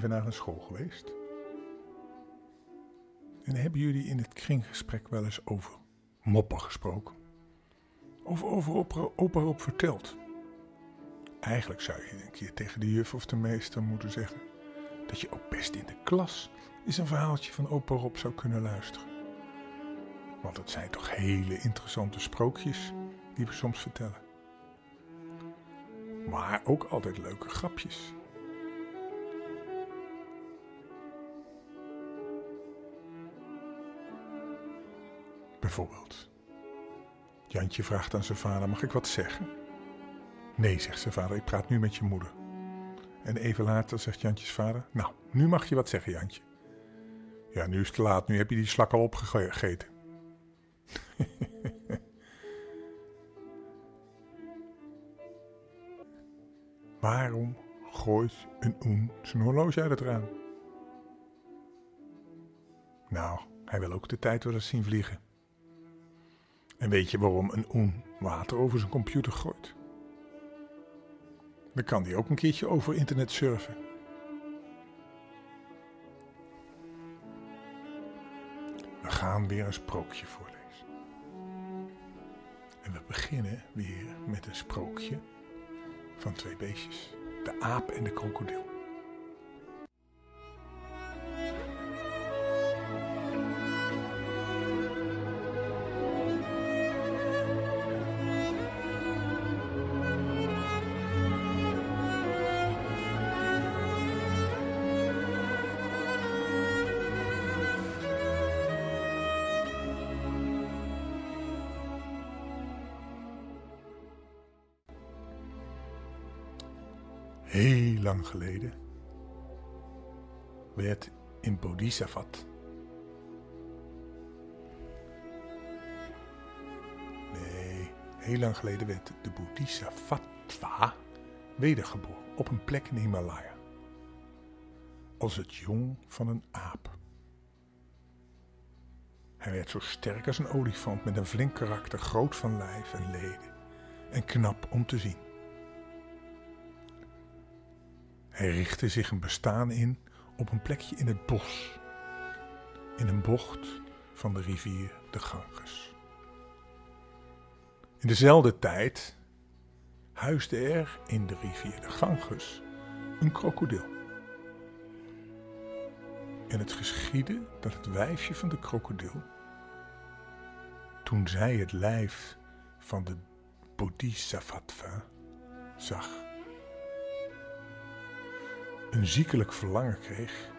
Vandaag naar school geweest? En hebben jullie in het kringgesprek wel eens over moppen gesproken? Of over opa, opa Rob verteld? Eigenlijk zou je een keer tegen de juf of de meester moeten zeggen dat je ook best in de klas eens een verhaaltje van opa Rob zou kunnen luisteren. Want het zijn toch hele interessante sprookjes die we soms vertellen. Maar ook altijd leuke grapjes. Bijvoorbeeld, Jantje vraagt aan zijn vader: Mag ik wat zeggen? Nee, zegt zijn vader, ik praat nu met je moeder. En even later zegt Jantjes vader: Nou, nu mag je wat zeggen, Jantje. Ja, nu is het te laat, nu heb je die slak al opgegeten. Waarom gooit een oen zijn horloge uit het raam? Nou, hij wil ook de tijd wel eens zien vliegen. En weet je waarom een oen water over zijn computer gooit? Dan kan hij ook een keertje over internet surfen. We gaan weer een sprookje voorlezen. En we beginnen weer met een sprookje van twee beestjes: de aap en de krokodil. Heel lang geleden werd in Bodhisattva. Nee, heel lang geleden werd de Bodhisattva wedergeboren op een plek in Himalaya. Als het jong van een aap. Hij werd zo sterk als een olifant met een flink karakter, groot van lijf en leden en knap om te zien. Hij richtte zich een bestaan in op een plekje in het bos, in een bocht van de rivier de Ganges. In dezelfde tijd huisde er in de rivier de Ganges een krokodil. En het geschiedde dat het wijfje van de krokodil, toen zij het lijf van de Bodhisattva zag, een ziekelijk verlangen kreeg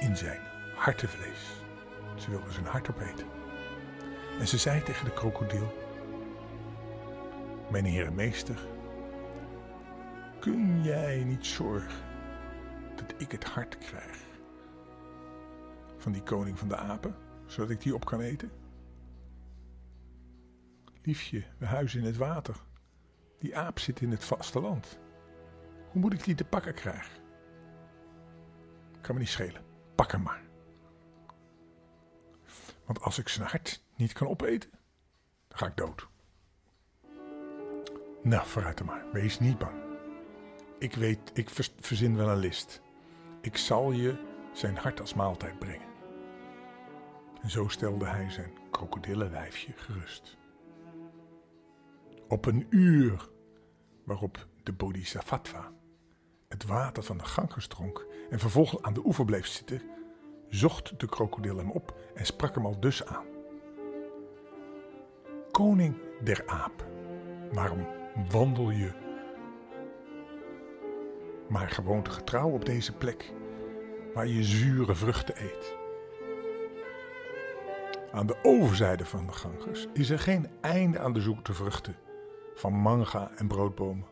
in zijn hartenvlees. Ze wilde zijn hart opeten. En ze zei tegen de krokodil: Mijn heer en meester, kun jij niet zorgen dat ik het hart krijg van die koning van de apen, zodat ik die op kan eten? Liefje, we huizen in het water. Die aap zit in het vasteland. Hoe moet ik die te pakken krijgen? Kan me niet schelen. Pak hem maar. Want als ik zijn hart niet kan opeten, dan ga ik dood. Nou, vooruit dan maar. Wees niet bang. Ik weet, ik verzin wel een list. Ik zal je zijn hart als maaltijd brengen. En zo stelde hij zijn krokodillenwijfje gerust. Op een uur waarop de Bodhisattva het water van de Ganges dronk en vervolgens aan de oever bleef zitten, zocht de krokodil hem op en sprak hem al dus aan. Koning der aap, waarom wandel je maar gewoonte getrouw op deze plek waar je zure vruchten eet? Aan de overzijde van de Ganges is er geen einde aan de zoete vruchten van manga en broodbomen.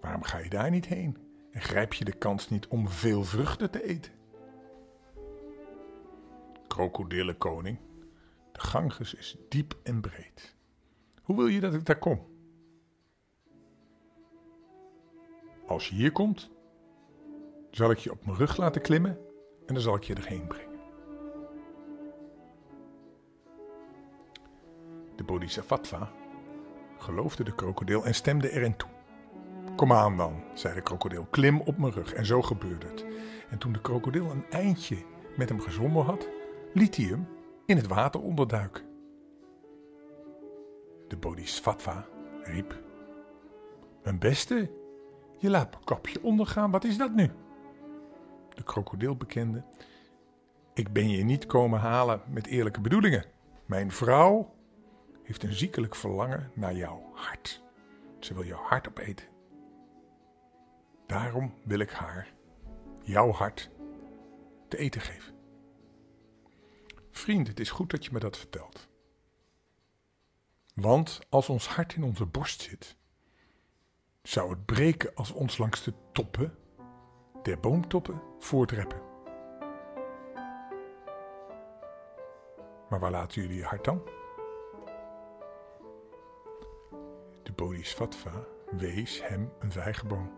Waarom ga je daar niet heen en grijp je de kans niet om veel vruchten te eten? Krokodillenkoning, de Ganges is diep en breed. Hoe wil je dat ik daar kom? Als je hier komt, zal ik je op mijn rug laten klimmen en dan zal ik je erheen brengen. De Bodhisattva geloofde de krokodil en stemde erin toe. Kom aan dan, zei de krokodil, klim op mijn rug. En zo gebeurde het. En toen de krokodil een eindje met hem gezwommen had, liet hij hem in het water onderduiken. De bodhisattva riep: Mijn beste, je laat mijn kapje ondergaan, wat is dat nu? De krokodil bekende: Ik ben je niet komen halen met eerlijke bedoelingen. Mijn vrouw heeft een ziekelijk verlangen naar jouw hart. Ze wil jouw hart opeten. Daarom wil ik haar, jouw hart, te eten geven. Vriend, het is goed dat je me dat vertelt. Want als ons hart in onze borst zit, zou het breken als ons langs de toppen der boomtoppen voortreppen. Maar waar laten jullie je hart dan? De Bodhisattva wees hem een vijgenboom,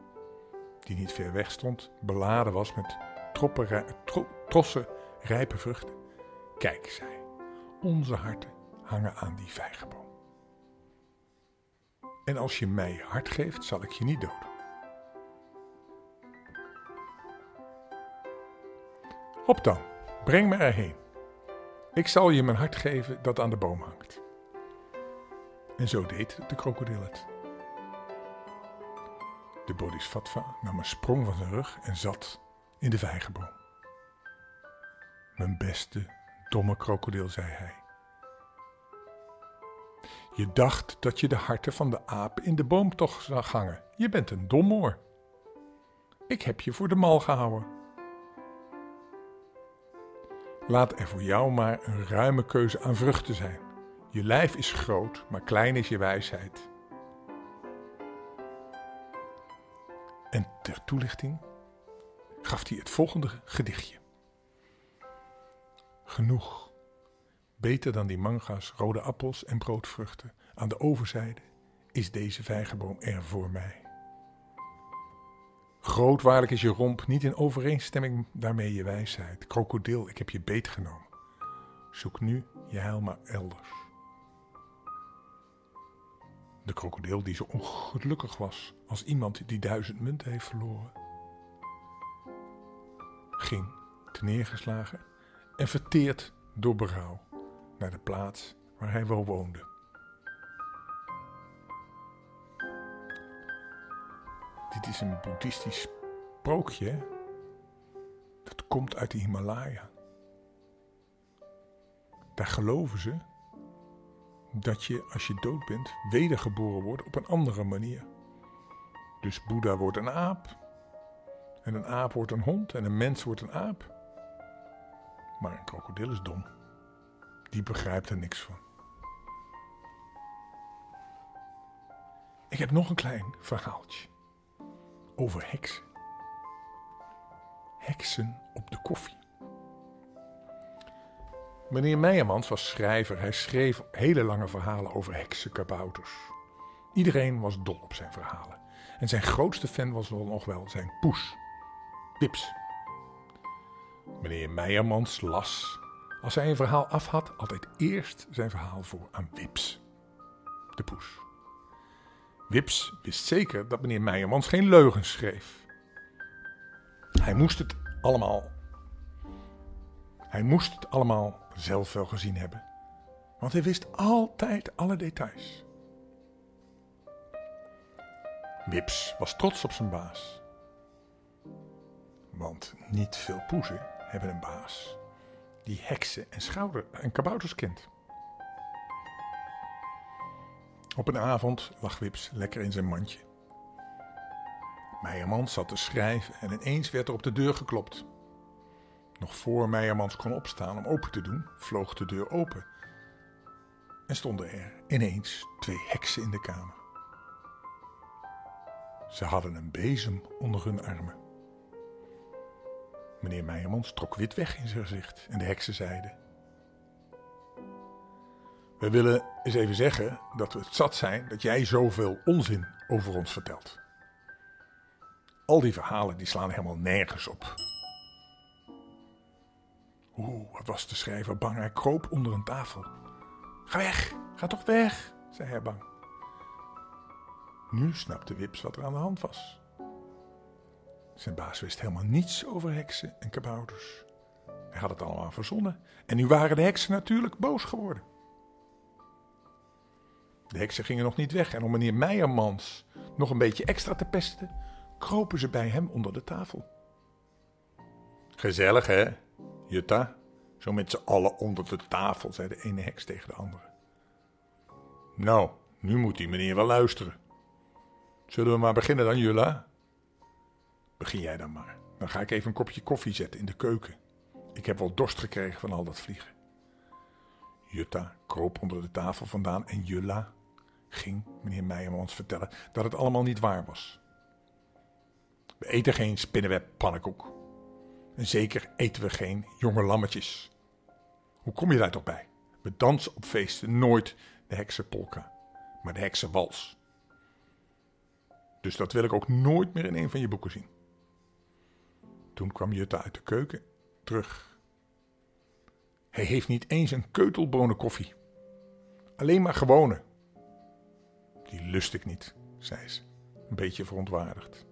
die niet ver weg stond, beladen was met tro, trossen rijpe vruchten. Kijk, zei onze harten hangen aan die vijgenboom. En als je mij hart geeft, zal ik je niet doden. Op dan, breng me erheen. Ik zal je mijn hart geven dat aan de boom hangt. En zo deed de krokodil het. De bodhisattva nam een sprong van zijn rug en zat in de vijgenboom. Mijn beste, domme krokodil, zei hij. Je dacht dat je de harten van de apen in de boom toch zag hangen. Je bent een domoor. Ik heb je voor de mal gehouden. Laat er voor jou maar een ruime keuze aan vruchten zijn. Je lijf is groot, maar klein is je wijsheid. En ter toelichting gaf hij het volgende gedichtje. Genoeg. Beter dan die manga's, rode appels en broodvruchten. Aan de overzijde is deze vijgenboom er voor mij. Groot waarlijk is je romp, niet in overeenstemming daarmee je wijsheid. Krokodil, ik heb je beet genomen. Zoek nu je heil maar elders. De krokodil die zo ongelukkig was als iemand die duizend munten heeft verloren, ging neergeslagen en verteerd door berouw naar de plaats waar hij wel woonde. Dit is een boeddhistisch sprookje. Dat komt uit de Himalaya. Daar geloven ze dat je als je dood bent wedergeboren wordt op een andere manier. Dus Boeddha wordt een aap. En een aap wordt een hond en een mens wordt een aap. Maar een krokodil is dom. Die begrijpt er niks van. Ik heb nog een klein verhaaltje over heksen. Heksen op de koffie. Meneer Meijermans was schrijver. Hij schreef hele lange verhalen over heksenkabouters. Iedereen was dol op zijn verhalen. En zijn grootste fan was nog wel zijn poes, Wips. Meneer Meijermans las, als hij een verhaal af had, altijd eerst zijn verhaal voor aan Wips, de poes. Wips wist zeker dat meneer Meijermans geen leugens schreef. Hij moest het allemaal. Hij moest het allemaal zelf wel gezien hebben. Want hij wist altijd alle details. Wips was trots op zijn baas. Want niet veel poezen hebben een baas die heksen en schouder en kabouters kent. Op een avond lag Wips lekker in zijn mandje. Meijermans zat te schrijven en ineens werd er op de deur geklopt. Nog voor Meijermans kon opstaan om open te doen, vloog de deur open. En stonden er ineens twee heksen in de kamer. Ze hadden een bezem onder hun armen. Meneer Meijermans trok wit weg in zijn gezicht en de heksen zeiden: we willen eens even zeggen dat we het zat zijn dat jij zoveel onzin over ons vertelt. Al die verhalen die slaan helemaal nergens op. Oeh, wat was de schrijver bang. Hij kroop onder een tafel. Ga weg, ga toch weg, zei hij bang. Nu snapte Wips wat er aan de hand was. Zijn baas wist helemaal niets over heksen en kabouters. Hij had het allemaal verzonnen en nu waren de heksen natuurlijk boos geworden. De heksen gingen nog niet weg en om meneer Meijermans nog een beetje extra te pesten, kropen ze bij hem onder de tafel. Gezellig hè, Jutta? Zo met z'n allen onder de tafel, zei de ene heks tegen de andere. Nou, nu moet die meneer wel luisteren. Zullen we maar beginnen dan, Jula? Begin jij dan maar. Dan ga ik even een kopje koffie zetten in de keuken. Ik heb wel dorst gekregen van al dat vliegen. Jutta kroop onder de tafel vandaan en Jula ging meneer Meijermans vertellen dat het allemaal niet waar was. We eten geen spinnenweb pannenkoek. En zeker eten we geen jonge lammetjes. Hoe kom je daar toch bij? We dansen op feesten nooit de heksenpolka, maar de heksenwals. Dus dat wil ik ook nooit meer in een van je boeken zien. Toen kwam Jutta uit de keuken terug. Hij heeft niet eens een keutelbonen koffie. Alleen maar gewone. Die lust ik niet, zei ze, een beetje verontwaardigd.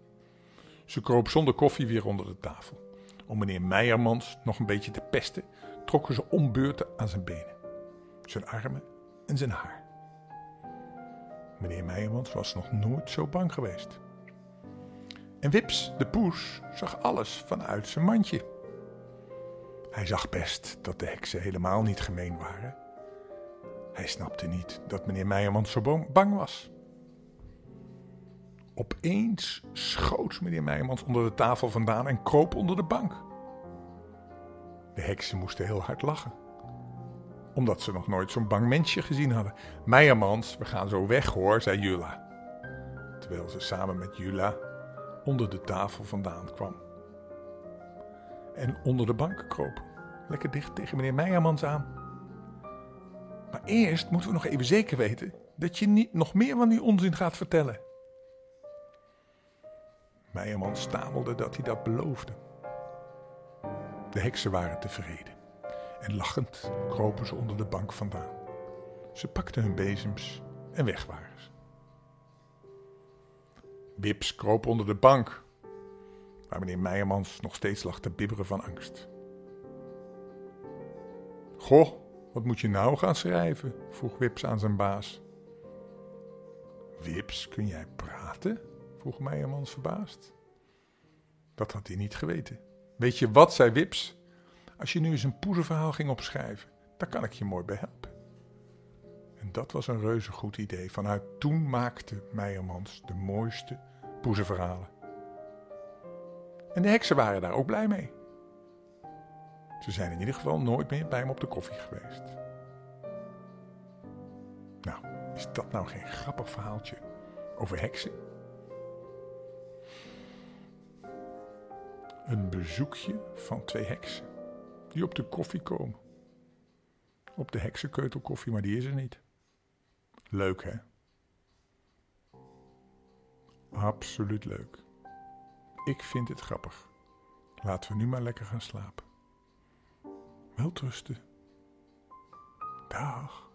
Ze kroop zonder koffie weer onder de tafel. Om meneer Meijermans nog een beetje te pesten, trokken ze om beurten aan zijn benen, zijn armen en zijn haar. Meneer Meijermans was nog nooit zo bang geweest. En Wips, de poes, zag alles vanuit zijn mandje. Hij zag best dat de heksen helemaal niet gemeen waren. Hij snapte niet dat meneer Meijermans zo bang was. Opeens schoot meneer Meijermans onder de tafel vandaan en kroop onder de bank. De heksen moesten heel hard lachen, omdat ze nog nooit zo'n bang mensje gezien hadden. Meijermans, we gaan zo weg hoor, zei Jula. Terwijl ze samen met Jula onder de tafel vandaan kwam. En onder de bank kroop, lekker dicht tegen meneer Meijermans aan. Maar eerst moeten we nog even zeker weten dat je niet nog meer van die onzin gaat vertellen. Meijerman stamelde dat hij dat beloofde. De heksen waren tevreden en lachend kropen ze onder de bank vandaan. Ze pakten hun bezems en weg waren ze. Wips kroop onder de bank, waar meneer Meijermans nog steeds lag te bibberen van angst. Goh, wat moet je nou gaan schrijven? vroeg Wips aan zijn baas. Wips, kun jij praten? Vroeg Meijermans verbaasd. Dat had hij niet geweten. Weet je wat, zei Wips? Als je nu eens een poezenverhaal ging opschrijven, daar kan ik je mooi bij helpen. En dat was een reuze goed idee. Vanuit toen maakte Meijermans de mooiste poezenverhalen. En de heksen waren daar ook blij mee. Ze zijn in ieder geval nooit meer bij hem op de koffie geweest. Nou, is dat nou geen grappig verhaaltje over heksen? Een bezoekje van twee heksen die op de koffie komen. Op de heksenkeutelkoffie, maar die is er niet. Leuk hè? Absoluut leuk. Ik vind het grappig. Laten we nu maar lekker gaan slapen. Welterusten. Dag.